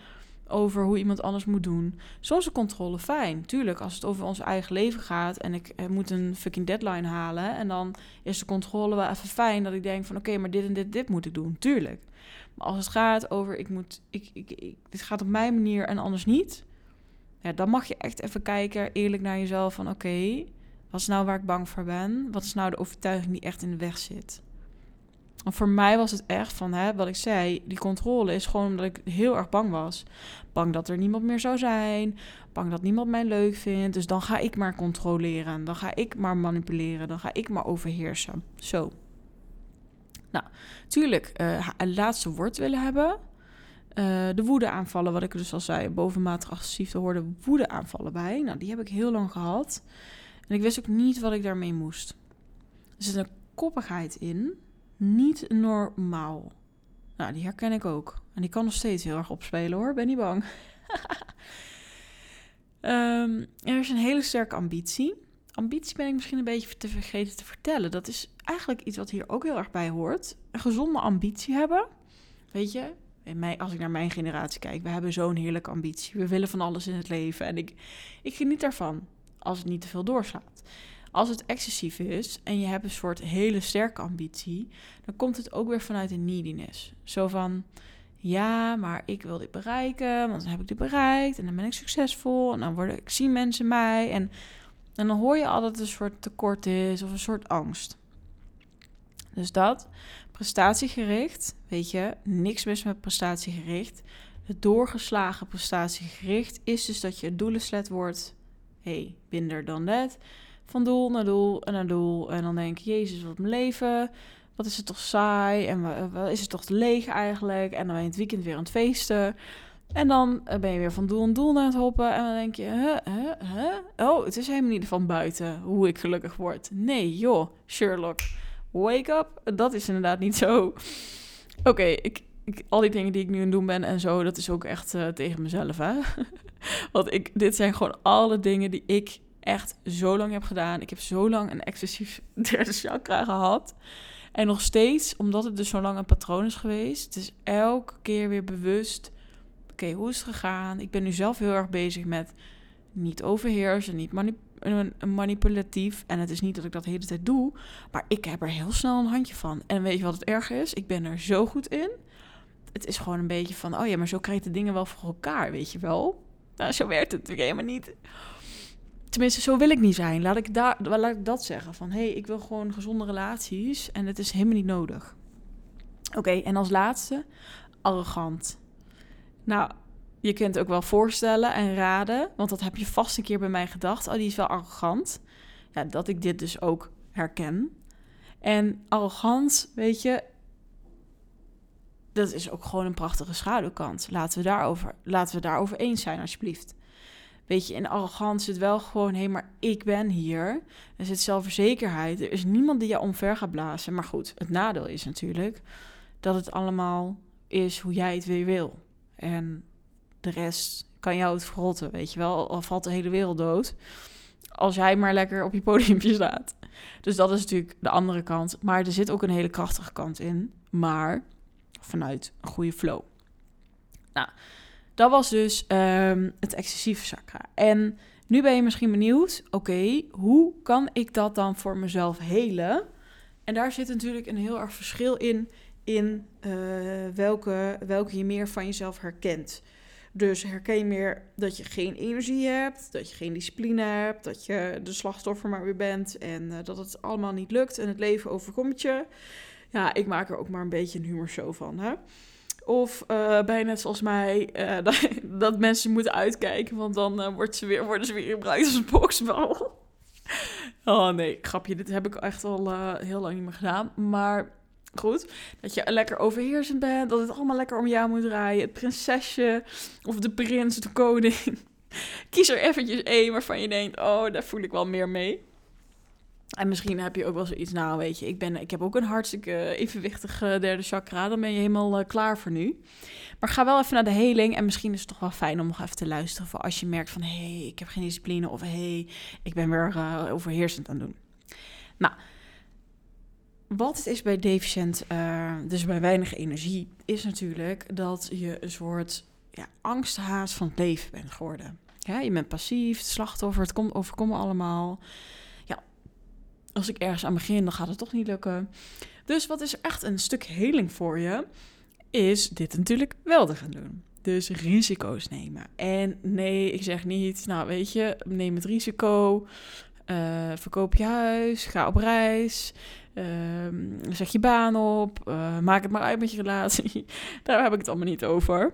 over hoe iemand anders moet doen. Soms is controle fijn. Tuurlijk, als het over ons eigen leven gaat en ik eh, moet een fucking deadline halen. En dan is de controle wel even fijn dat ik denk van oké, maar dit en dit, dit moet ik doen. Tuurlijk. Maar als het gaat over ik moet, ik, ik, ik, dit gaat op mijn manier en anders niet. Ja, dan mag je echt even kijken, eerlijk naar jezelf van oké, wat is nou waar ik bang voor ben? Wat is nou de overtuiging die echt in de weg zit? Voor mij was het echt van, hè, wat ik zei, die controle is gewoon omdat ik heel erg bang was. Bang dat er niemand meer zou zijn. Bang dat niemand mij leuk vindt. Dus dan ga ik maar controleren. Dan ga ik maar manipuleren. Dan ga ik maar overheersen. Zo. Nou, tuurlijk, uh, een laatste woord willen hebben. Uh, de woede aanvallen, wat ik dus al zei, bovenmatig agressief, er hoorden woede aanvallen bij. Nou, die heb ik heel lang gehad. En ik wist ook niet wat ik daarmee moest. Er zit een koppigheid in niet normaal. Nou, die herken ik ook. En die kan nog steeds heel erg opspelen hoor, ben niet bang. Ehm, er is een hele sterke ambitie. Ambitie ben ik misschien een beetje te vergeten te vertellen. Dat is eigenlijk iets wat hier ook heel erg bij hoort. Een gezonde ambitie hebben. Weet je, als ik naar mijn generatie kijk, we hebben zo'n heerlijke ambitie. We willen van alles in het leven. En ik, ik geniet daarvan als het niet te veel doorslaat. Als het excessief is en je hebt een soort hele sterke ambitie, dan komt het ook weer vanuit een neediness. Zo van, ja, maar ik wil dit bereiken, want dan heb ik dit bereikt en dan ben ik succesvol en dan worden, ik zie mensen mij. En, dan hoor je al dat het een soort tekort is of een soort angst. Dus dat, prestatiegericht, weet je, niks mis met prestatiegericht. Het doorgeslagen prestatiegericht is dus dat je doelenslet wordt, hey, binder dan dat van doel naar doel en naar doel. En dan denk je, Jezus, wat mijn leven. Wat is het toch saai en wat is het toch leeg eigenlijk. En dan ben je het weekend weer aan het feesten. En dan eh, ben je weer van doel en doel naar het hoppen. En dan denk je, oh, het is helemaal niet van buiten hoe ik gelukkig word. Nee, joh, Sherlock, wake up. Dat is inderdaad niet zo. Oké, ik, ik, al die dingen die ik nu aan het doen ben en zo, dat is ook echt uh, tegen mezelf, hè. Want ik, dit zijn gewoon alle dingen die ik echt zo lang heb gedaan. Ik heb zo lang een excessief derde chakra gehad. En nog steeds, omdat het dus zo lang een patroon is geweest, het is elke keer weer bewust. Oké, hoe is het gegaan? Ik ben nu zelf heel erg bezig met niet overheersen, niet manipulatief. En het is niet dat ik dat de hele tijd doe, maar ik heb er heel snel een handje van. En weet je wat het erg is? Ik ben er zo goed in. Het is gewoon een beetje van, oh ja, maar zo krijg je de dingen wel voor elkaar, weet je wel. Nou, zo werkt het natuurlijk helemaal niet. Tenminste, zo wil ik niet zijn. Laat ik, daar, laat ik dat zeggen. Van hé, hey, ik wil gewoon gezonde relaties en het is helemaal niet nodig. Oké, en als laatste, arrogant. Nou, je kunt ook wel voorstellen en raden, want dat heb je vast een keer bij mij gedacht. Oh, die is wel arrogant. Ja, dat ik dit dus ook herken. En arrogant, weet je, dat is ook gewoon een prachtige schaduwkant. Laten we daarover, laten we daarover eens zijn, alsjeblieft. Weet je, in arrogantie zit wel gewoon, hé, maar ik ben hier. Er zit zelfverzekerheid. Er is niemand die je omver gaat blazen. Maar goed, het nadeel is natuurlijk dat het allemaal is hoe jij het weer wil. En de rest kan jou het verrotten, weet je wel. Al valt de hele wereld dood. Als jij maar lekker op je podiumpje staat. Dus dat is natuurlijk de andere kant. Maar er zit ook een hele krachtige kant in. Maar vanuit een goede flow. Nou, dat was dus um, het excessieve chakra. En nu ben je misschien benieuwd, oké, hoe kan ik dat dan voor mezelf helen? En daar zit natuurlijk een heel erg verschil in, in uh, welke, welke je meer van jezelf herkent. Dus herken je meer dat je geen energie hebt, dat je geen discipline hebt, dat je de slachtoffer maar weer bent en uh, dat het allemaal niet lukt en het leven overkomt je. Ja, ik maak er ook maar een beetje een humorshow van. Hè? Of uh, bij net zoals mij, uh, dat, mensen moeten uitkijken, want dan uh, wordt ze weer, worden ze weer gebruikt als boksbal. oh nee, grapje, dit heb ik echt al heel lang niet meer gedaan. Maar goed, dat je lekker overheersend bent, dat het allemaal lekker om jou moet draaien. Het prinsesje of de prins, de koning. Kies er eventjes één waarvan je denkt, oh, daar voel ik wel meer mee. En misschien heb je ook wel zoiets, nou weet je, ik, ben, ik heb ook een hartstikke evenwichtig derde chakra. Dan ben je helemaal uh, klaar voor nu. Maar ga wel even naar de heling. En misschien is het toch wel fijn om nog even te luisteren voor als je merkt van... hé, hey, ik heb geen discipline of hé, hey, ik ben weer uh, overheersend aan het doen. Nou, wat het is bij deficient, dus bij weinig energie, is natuurlijk dat je een soort ja, van het leven bent geworden. Ja, je bent passief, slachtoffer, het komt overkomen allemaal als ik ergens aan begin, dan gaat het toch niet lukken. Dus wat is echt een stuk heling voor je, is dit natuurlijk wel te gaan doen. Dus risico's nemen. En nee, ik zeg niet, nou weet je, neem het risico, uh, verkoop je huis, ga op reis, uh, zet je baan op, uh, maak het maar uit met je relatie. Daar heb ik het allemaal niet over.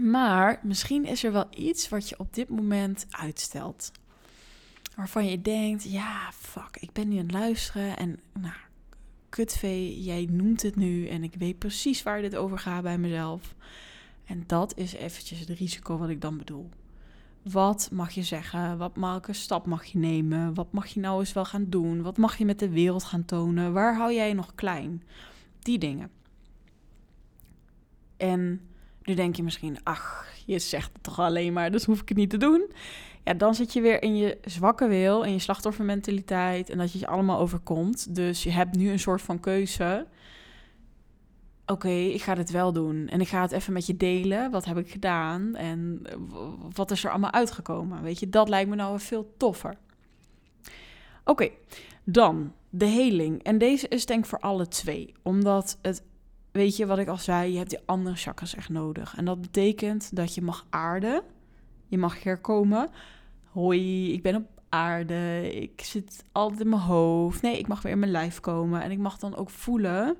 Maar misschien is er wel iets wat je op dit moment uitstelt waarvan je denkt, ja, fuck, ik ben nu aan het luisteren en nou, kutvee, jij noemt het nu en ik weet precies waar dit over gaat bij mezelf. En dat is eventjes het risico wat ik dan bedoel. Wat mag je zeggen? Wat welke stap mag je nemen? Wat mag je nou eens wel gaan doen? Wat mag je met de wereld gaan tonen? Waar hou jij nog klein? Die dingen. En Nu denk je misschien, ach, je zegt het toch alleen maar, dus hoef ik het niet te doen. Ja, dan zit je weer in je zwakke wil, en je slachtoffermentaliteit en dat je je allemaal overkomt. Dus je hebt nu een soort van keuze. Oké, ik ga dit wel doen. En ik ga het even met je delen. Wat heb ik gedaan? En wat is er allemaal uitgekomen? Weet je, dat lijkt me nou veel toffer. Oké, dan de heling. En deze is denk ik voor alle twee. Omdat het, weet je wat ik al zei, je hebt die andere chakras echt nodig. En dat betekent dat je mag aarden. Je mag herkomen. Hoi, ik ben op aarde. Ik zit altijd in mijn hoofd. Nee, ik mag weer in mijn lijf komen. En ik mag dan ook voelen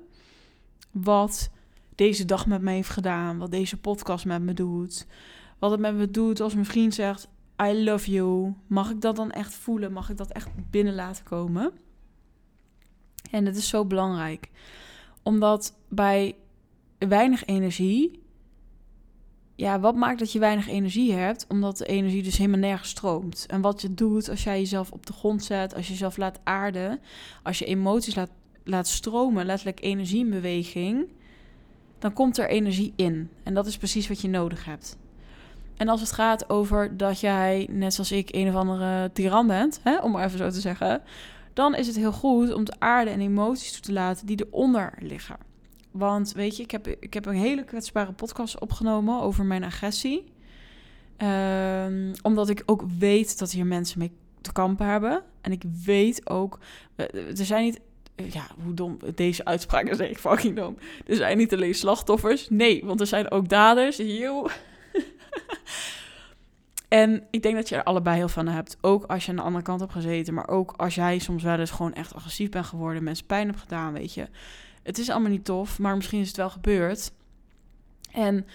wat deze dag met mij heeft gedaan. Wat deze podcast met me doet. Wat het met me doet als mijn vriend zegt: I love you. Mag ik dat dan echt voelen? Mag ik dat echt binnen laten komen? En het is zo belangrijk. Omdat bij weinig energie. Ja, wat maakt dat je weinig energie hebt? Omdat de energie dus helemaal nergens stroomt. En wat je doet als jij jezelf op de grond zet, als je jezelf laat aarden, als je emoties laat, laat stromen, letterlijk energie in beweging, dan komt er energie in. En dat is precies wat je nodig hebt. En als het gaat over dat jij, net zoals ik, een of andere tiran bent, hè, om maar even zo te zeggen, dan is het heel goed om te aarde en emoties toe te laten die eronder liggen. Want weet je, ik heb, ik heb een hele kwetsbare podcast opgenomen over mijn agressie. Um, omdat ik ook weet dat hier mensen mee te kampen hebben. En ik weet ook, er zijn niet, ja, hoe dom, deze uitspraak is echt fucking dom. Er zijn niet alleen slachtoffers, nee, want er zijn ook daders. Yo. En ik denk dat je er allebei heel van hebt. Ook als je aan de andere kant hebt gezeten. Maar ook als jij soms wel eens gewoon echt agressief bent geworden. Mensen pijn hebt gedaan, weet je. Het is allemaal niet tof, maar misschien is het wel gebeurd. En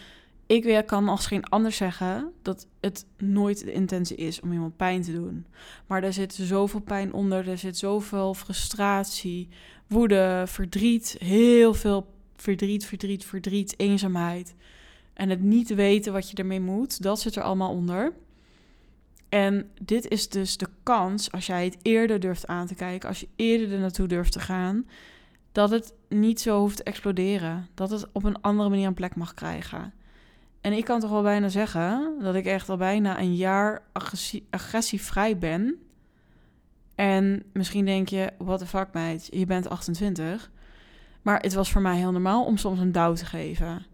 ik kan als geen ander zeggen dat het nooit de intentie is om iemand pijn te doen. Maar er zit zoveel pijn onder. Er zit zoveel frustratie, woede, verdriet. Heel veel verdriet, verdriet, verdriet, eenzaamheid. En het niet weten wat je ermee moet, dat zit er allemaal onder. En dit is dus de kans, als jij het eerder durft aan te kijken, als je eerder er naartoe durft te gaan, dat het niet zo hoeft te exploderen. Dat het op een andere manier een plek mag krijgen. En ik kan toch wel bijna zeggen dat ik echt al bijna een jaar agressie, agressievrij ben. En misschien denk je, what the fuck meid, je bent 28. Maar het was voor mij heel normaal om soms een douw te geven.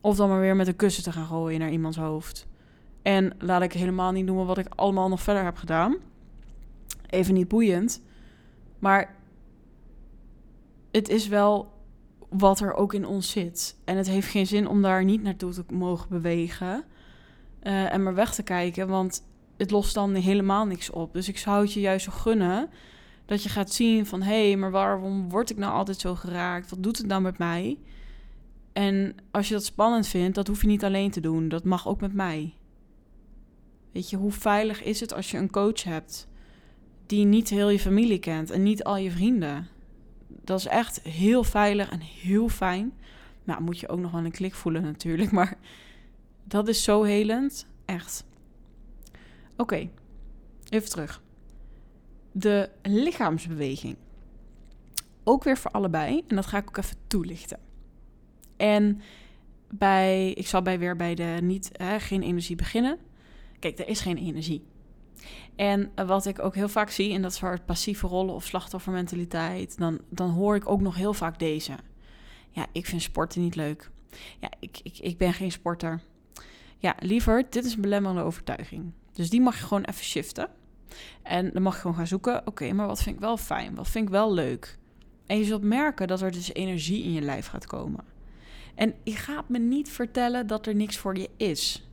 Of dan maar weer met een kussen te gaan gooien naar iemands hoofd. En laat ik helemaal niet noemen wat ik allemaal nog verder heb gedaan. Even niet boeiend. Maar het is wel wat er ook in ons zit. En het heeft geen zin om daar niet naartoe te mogen bewegen. Uh, en maar weg te kijken, want het lost dan helemaal niks op. Dus ik zou het je juist zo gunnen dat je gaat zien van... hé, hey, maar waarom word ik nou altijd zo geraakt? Wat doet het nou met mij? En als je dat spannend vindt, dat hoef je niet alleen te doen. Dat mag ook met mij. Weet je, hoe veilig is het als je een coach hebt die niet heel je familie kent en niet al je vrienden? Dat is echt heel veilig en heel fijn. Nou, moet je ook nog wel een klik voelen natuurlijk, maar dat is zo helend. Echt. Oké, even terug. De lichaamsbeweging. Ook weer voor allebei. En dat ga ik ook even toelichten. En bij, ik zal bij weer bij de niet, hè, geen energie beginnen. Kijk, er is geen energie. En wat ik ook heel vaak zie, en dat is passieve rollen of slachtoffermentaliteit, dan, dan hoor ik ook nog heel vaak deze. Ja, ik vind sporten niet leuk. Ja, ik, ik, ik ben geen sporter. Ja, liever, dit is een belemmerende overtuiging. Dus die mag je gewoon even shiften. En dan mag je gewoon gaan zoeken, oké, maar wat vind ik wel fijn? Wat vind ik wel leuk? En je zult merken dat er dus energie in je lijf gaat komen. En je gaat me niet vertellen dat er niks voor je is.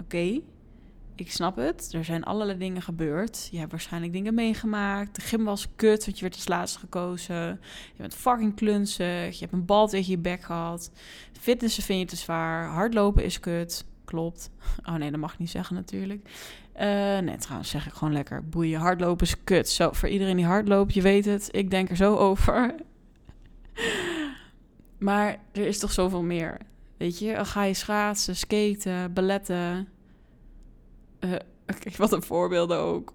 Oké? Ik snap het. Er zijn allerlei dingen gebeurd. Je hebt waarschijnlijk dingen meegemaakt. De gym was kut, want je werd als laatste gekozen. Je bent fucking klunzig. Je hebt een bal tegen je bek gehad. Fitnessen vind je te zwaar. Hardlopen is kut. Klopt. Oh nee, dat mag ik niet zeggen natuurlijk. Uh, trouwens zeg ik gewoon lekker. Boeien, hardlopen is kut. Zo, voor iedereen die hardloopt, je weet het. Ik denk er zo over. Maar er is toch zoveel meer. Weet je, ga je schaatsen, skaten, balletten. Kijk, wat een voorbeelden ook.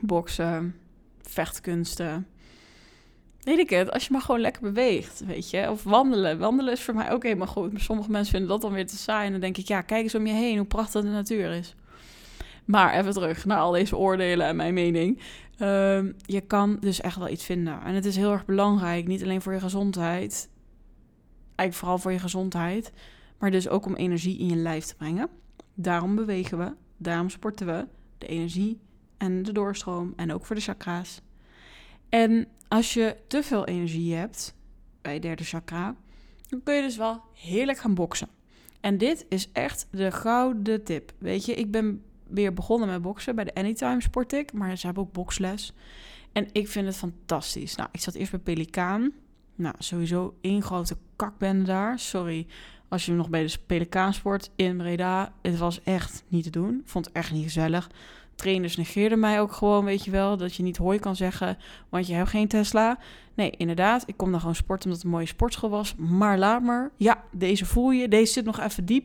Boksen, vechtkunsten. weet ik het, als je maar gewoon lekker beweegt, weet je. Of wandelen. Wandelen is voor mij ook helemaal goed. Maar sommige mensen vinden dat dan weer te saai. En dan denk ik, ja, kijk eens om je heen hoe prachtig de natuur is. Maar even terug naar al deze oordelen en mijn mening. Ehm, je kan dus echt wel iets vinden. En het is heel erg belangrijk, niet alleen voor je gezondheid. Eigenlijk vooral voor je gezondheid. Maar dus ook om energie in je lijf te brengen. Daarom bewegen we, daarom sporten we. De energie en de doorstroom en ook voor de chakra's. En als je te veel energie hebt bij derde chakra, dan kun je dus wel heerlijk gaan boksen. En dit is echt de gouden tip. Weet je, ik ben weer begonnen met boksen. Bij de Anytime sport ik, maar ze hebben ook boksles. En ik vind het fantastisch. Nou, ik zat eerst bij Pelikaan. Nou, sowieso één grote kakbende daar. Sorry als je nog bij de Pelikaan sport in Breda. Het was echt niet te doen. Vond het echt niet gezellig trainers negeerden mij ook gewoon, weet je wel, dat je niet hooi kan zeggen, want je hebt geen Tesla. Nee, inderdaad, ik kom dan gewoon sporten omdat het een mooie sportschool was. Maar laat maar, ja, deze voel je, deze zit nog even diep.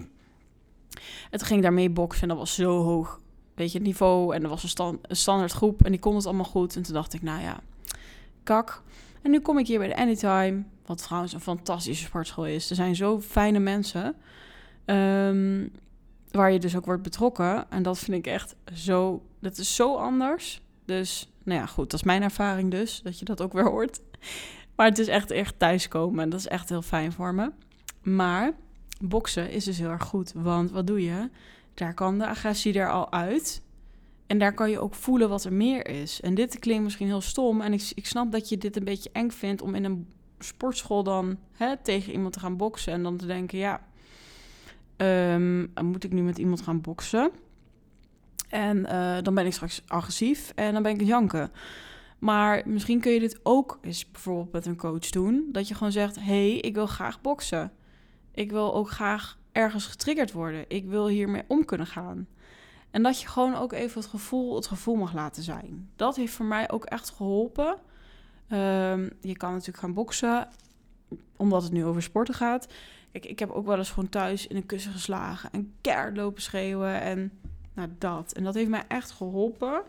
Toen ging daarmee boksen en dat was zo hoog, weet je, het niveau. En er was een, een standaard groep en die kon het allemaal goed. En toen dacht ik, nou ja, kak. En nu kom ik hier bij de Anytime, wat trouwens een fantastische sportschool is. Er zijn zo fijne mensen. Um, waar je dus ook wordt betrokken. En dat vind ik echt zo, dat is zo anders. Dus, nou ja, goed, dat is mijn ervaring dus, dat je dat ook weer hoort. Maar het is echt echt thuiskomen en dat is echt heel fijn voor me. Maar boksen is dus heel erg goed, want wat doe je? Daar kan de agressie er al uit. En daar kan je ook voelen wat er meer is. En dit klinkt misschien heel stom. En ik, ik snap dat je dit een beetje eng vindt om in een sportschool dan hè, tegen iemand te gaan boksen. En dan te denken, ja, Um, moet ik nu met iemand gaan boksen? En uh, dan ben ik straks agressief en dan ben ik janken. Maar misschien kun je dit ook eens bijvoorbeeld met een coach doen. Dat je gewoon zegt: hey, ik wil graag boksen. Ik wil ook graag ergens getriggerd worden. Ik wil hiermee om kunnen gaan. En dat je gewoon ook even het gevoel, het gevoel mag laten zijn. Dat heeft voor mij ook echt geholpen. Um, je kan natuurlijk gaan boksen, omdat het nu over sporten gaat. Ik, ik heb ook wel eens gewoon thuis in een kussen geslagen en keihard lopen schreeuwen en nou dat. En dat heeft mij echt geholpen,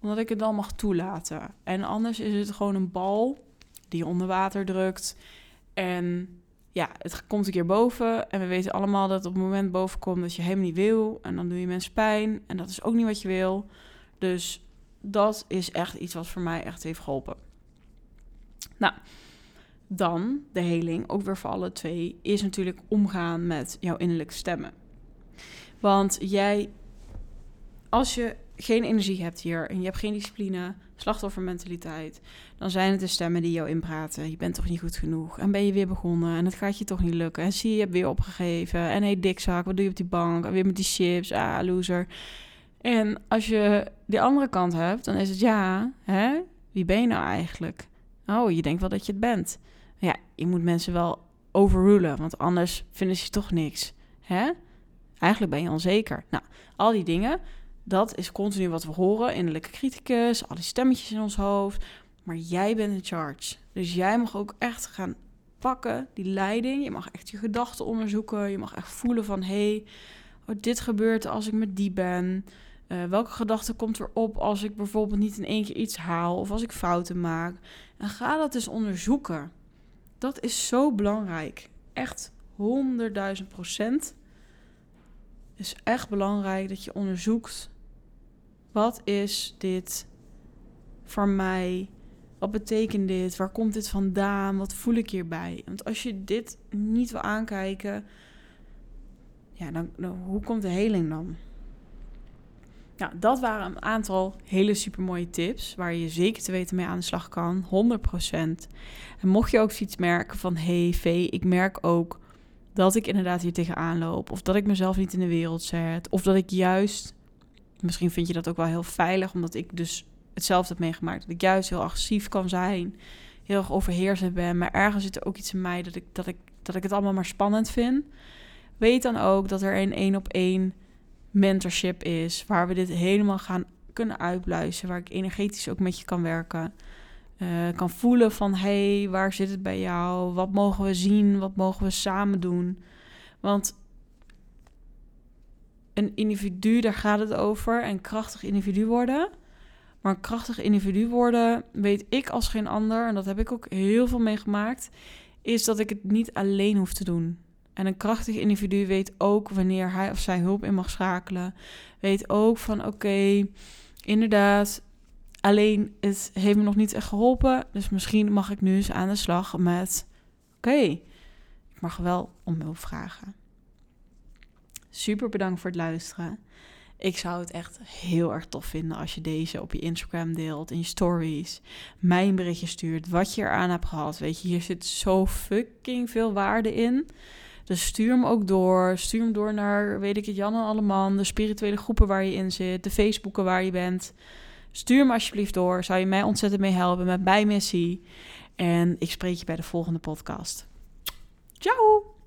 omdat ik het dan mag toelaten. En anders is het gewoon een bal die je onder water drukt. En ja, het komt een keer boven. En we weten allemaal dat op het moment boven komt dat je helemaal niet wil. En dan doe je mensen pijn. En dat is ook niet wat je wil. Dus dat is echt iets wat voor mij echt heeft geholpen. Nou, dan de heling, ook weer voor alle twee, is natuurlijk omgaan met jouw innerlijke stemmen. Want jij, als je geen energie hebt hier en je hebt geen discipline, slachtoffermentaliteit, dan zijn het de stemmen die jou inpraten. Je bent toch niet goed genoeg en ben je weer begonnen en het gaat je toch niet lukken. En zie je, je hebt weer opgegeven en hey dikzak, wat doe je op die bank? En weer met die chips, ah loser. En als je die andere kant hebt, dan is het ja, hè? Wie ben je nou eigenlijk? Oh, je denkt wel dat je het bent ja, je moet mensen wel overrulen, want anders vinden ze toch niks. Hè? Eigenlijk ben je onzeker. Nou, al die dingen, dat is continu wat we horen. Innerlijke criticus, al die stemmetjes in ons hoofd. Maar jij bent in charge. Dus jij mag ook echt gaan pakken, die leiding. Je mag echt je gedachten onderzoeken. Je mag echt voelen van, hé, hey, oh, dit gebeurt als ik met die ben. Uh, welke gedachte komt er op als ik bijvoorbeeld niet in één keer iets haal of als ik fouten maak? En ga dat eens onderzoeken. Dat is zo belangrijk. Echt honderdduizend procent. is echt belangrijk dat je onderzoekt. Wat is dit voor mij? Wat betekent dit? Waar komt dit vandaan? Wat voel ik hierbij? Want als je dit niet wil aankijken, ja, dan hoe komt de heling dan? Nou, dat waren een aantal hele supermooie tips waar je zeker te weten mee aan de slag kan, 100%. En mocht je ook iets merken van, hey V, ik merk ook dat ik inderdaad hier tegenaan loop, of dat ik mezelf niet in de wereld zet, of dat ik juist, misschien vind je dat ook wel heel veilig, omdat ik dus hetzelfde heb meegemaakt, dat ik juist heel agressief kan zijn, heel erg overheersend ben, maar ergens zit er ook iets in mij dat ik, dat ik, dat ik het allemaal maar spannend vind. Weet dan ook dat er een één op één mentorship is, waar we dit helemaal gaan kunnen uitbluizen, waar ik energetisch ook met je kan werken. Uh, kan voelen van hé, hey, waar zit het bij jou? Wat mogen we zien? Wat mogen we samen doen? Want een individu, daar gaat het over, een krachtig individu worden. Maar een krachtig individu worden, weet ik als geen ander, en dat heb ik ook heel veel meegemaakt, is dat ik het niet alleen hoef te doen. En een krachtig individu weet ook wanneer hij of zij hulp in mag schakelen. Weet ook van oké, inderdaad, alleen het heeft me nog niet echt geholpen. Dus misschien mag ik nu eens aan de slag met oké, ik mag wel om hulp vragen. Super bedankt voor het luisteren. Ik zou het echt heel erg tof vinden als je deze op je Instagram deelt, in je stories, mij een berichtje stuurt, wat je eraan hebt gehad. Weet je, hier zit zo fucking veel waarde in. Dus stuur hem ook door. Stuur hem door naar, weet ik het, Jan en Alleman, de spirituele groepen waar je in zit, de Facebooken waar je bent. Stuur hem alsjeblieft door. Zou je mij ontzettend mee helpen met mijn missie. En ik spreek je bij de volgende podcast. Ciao!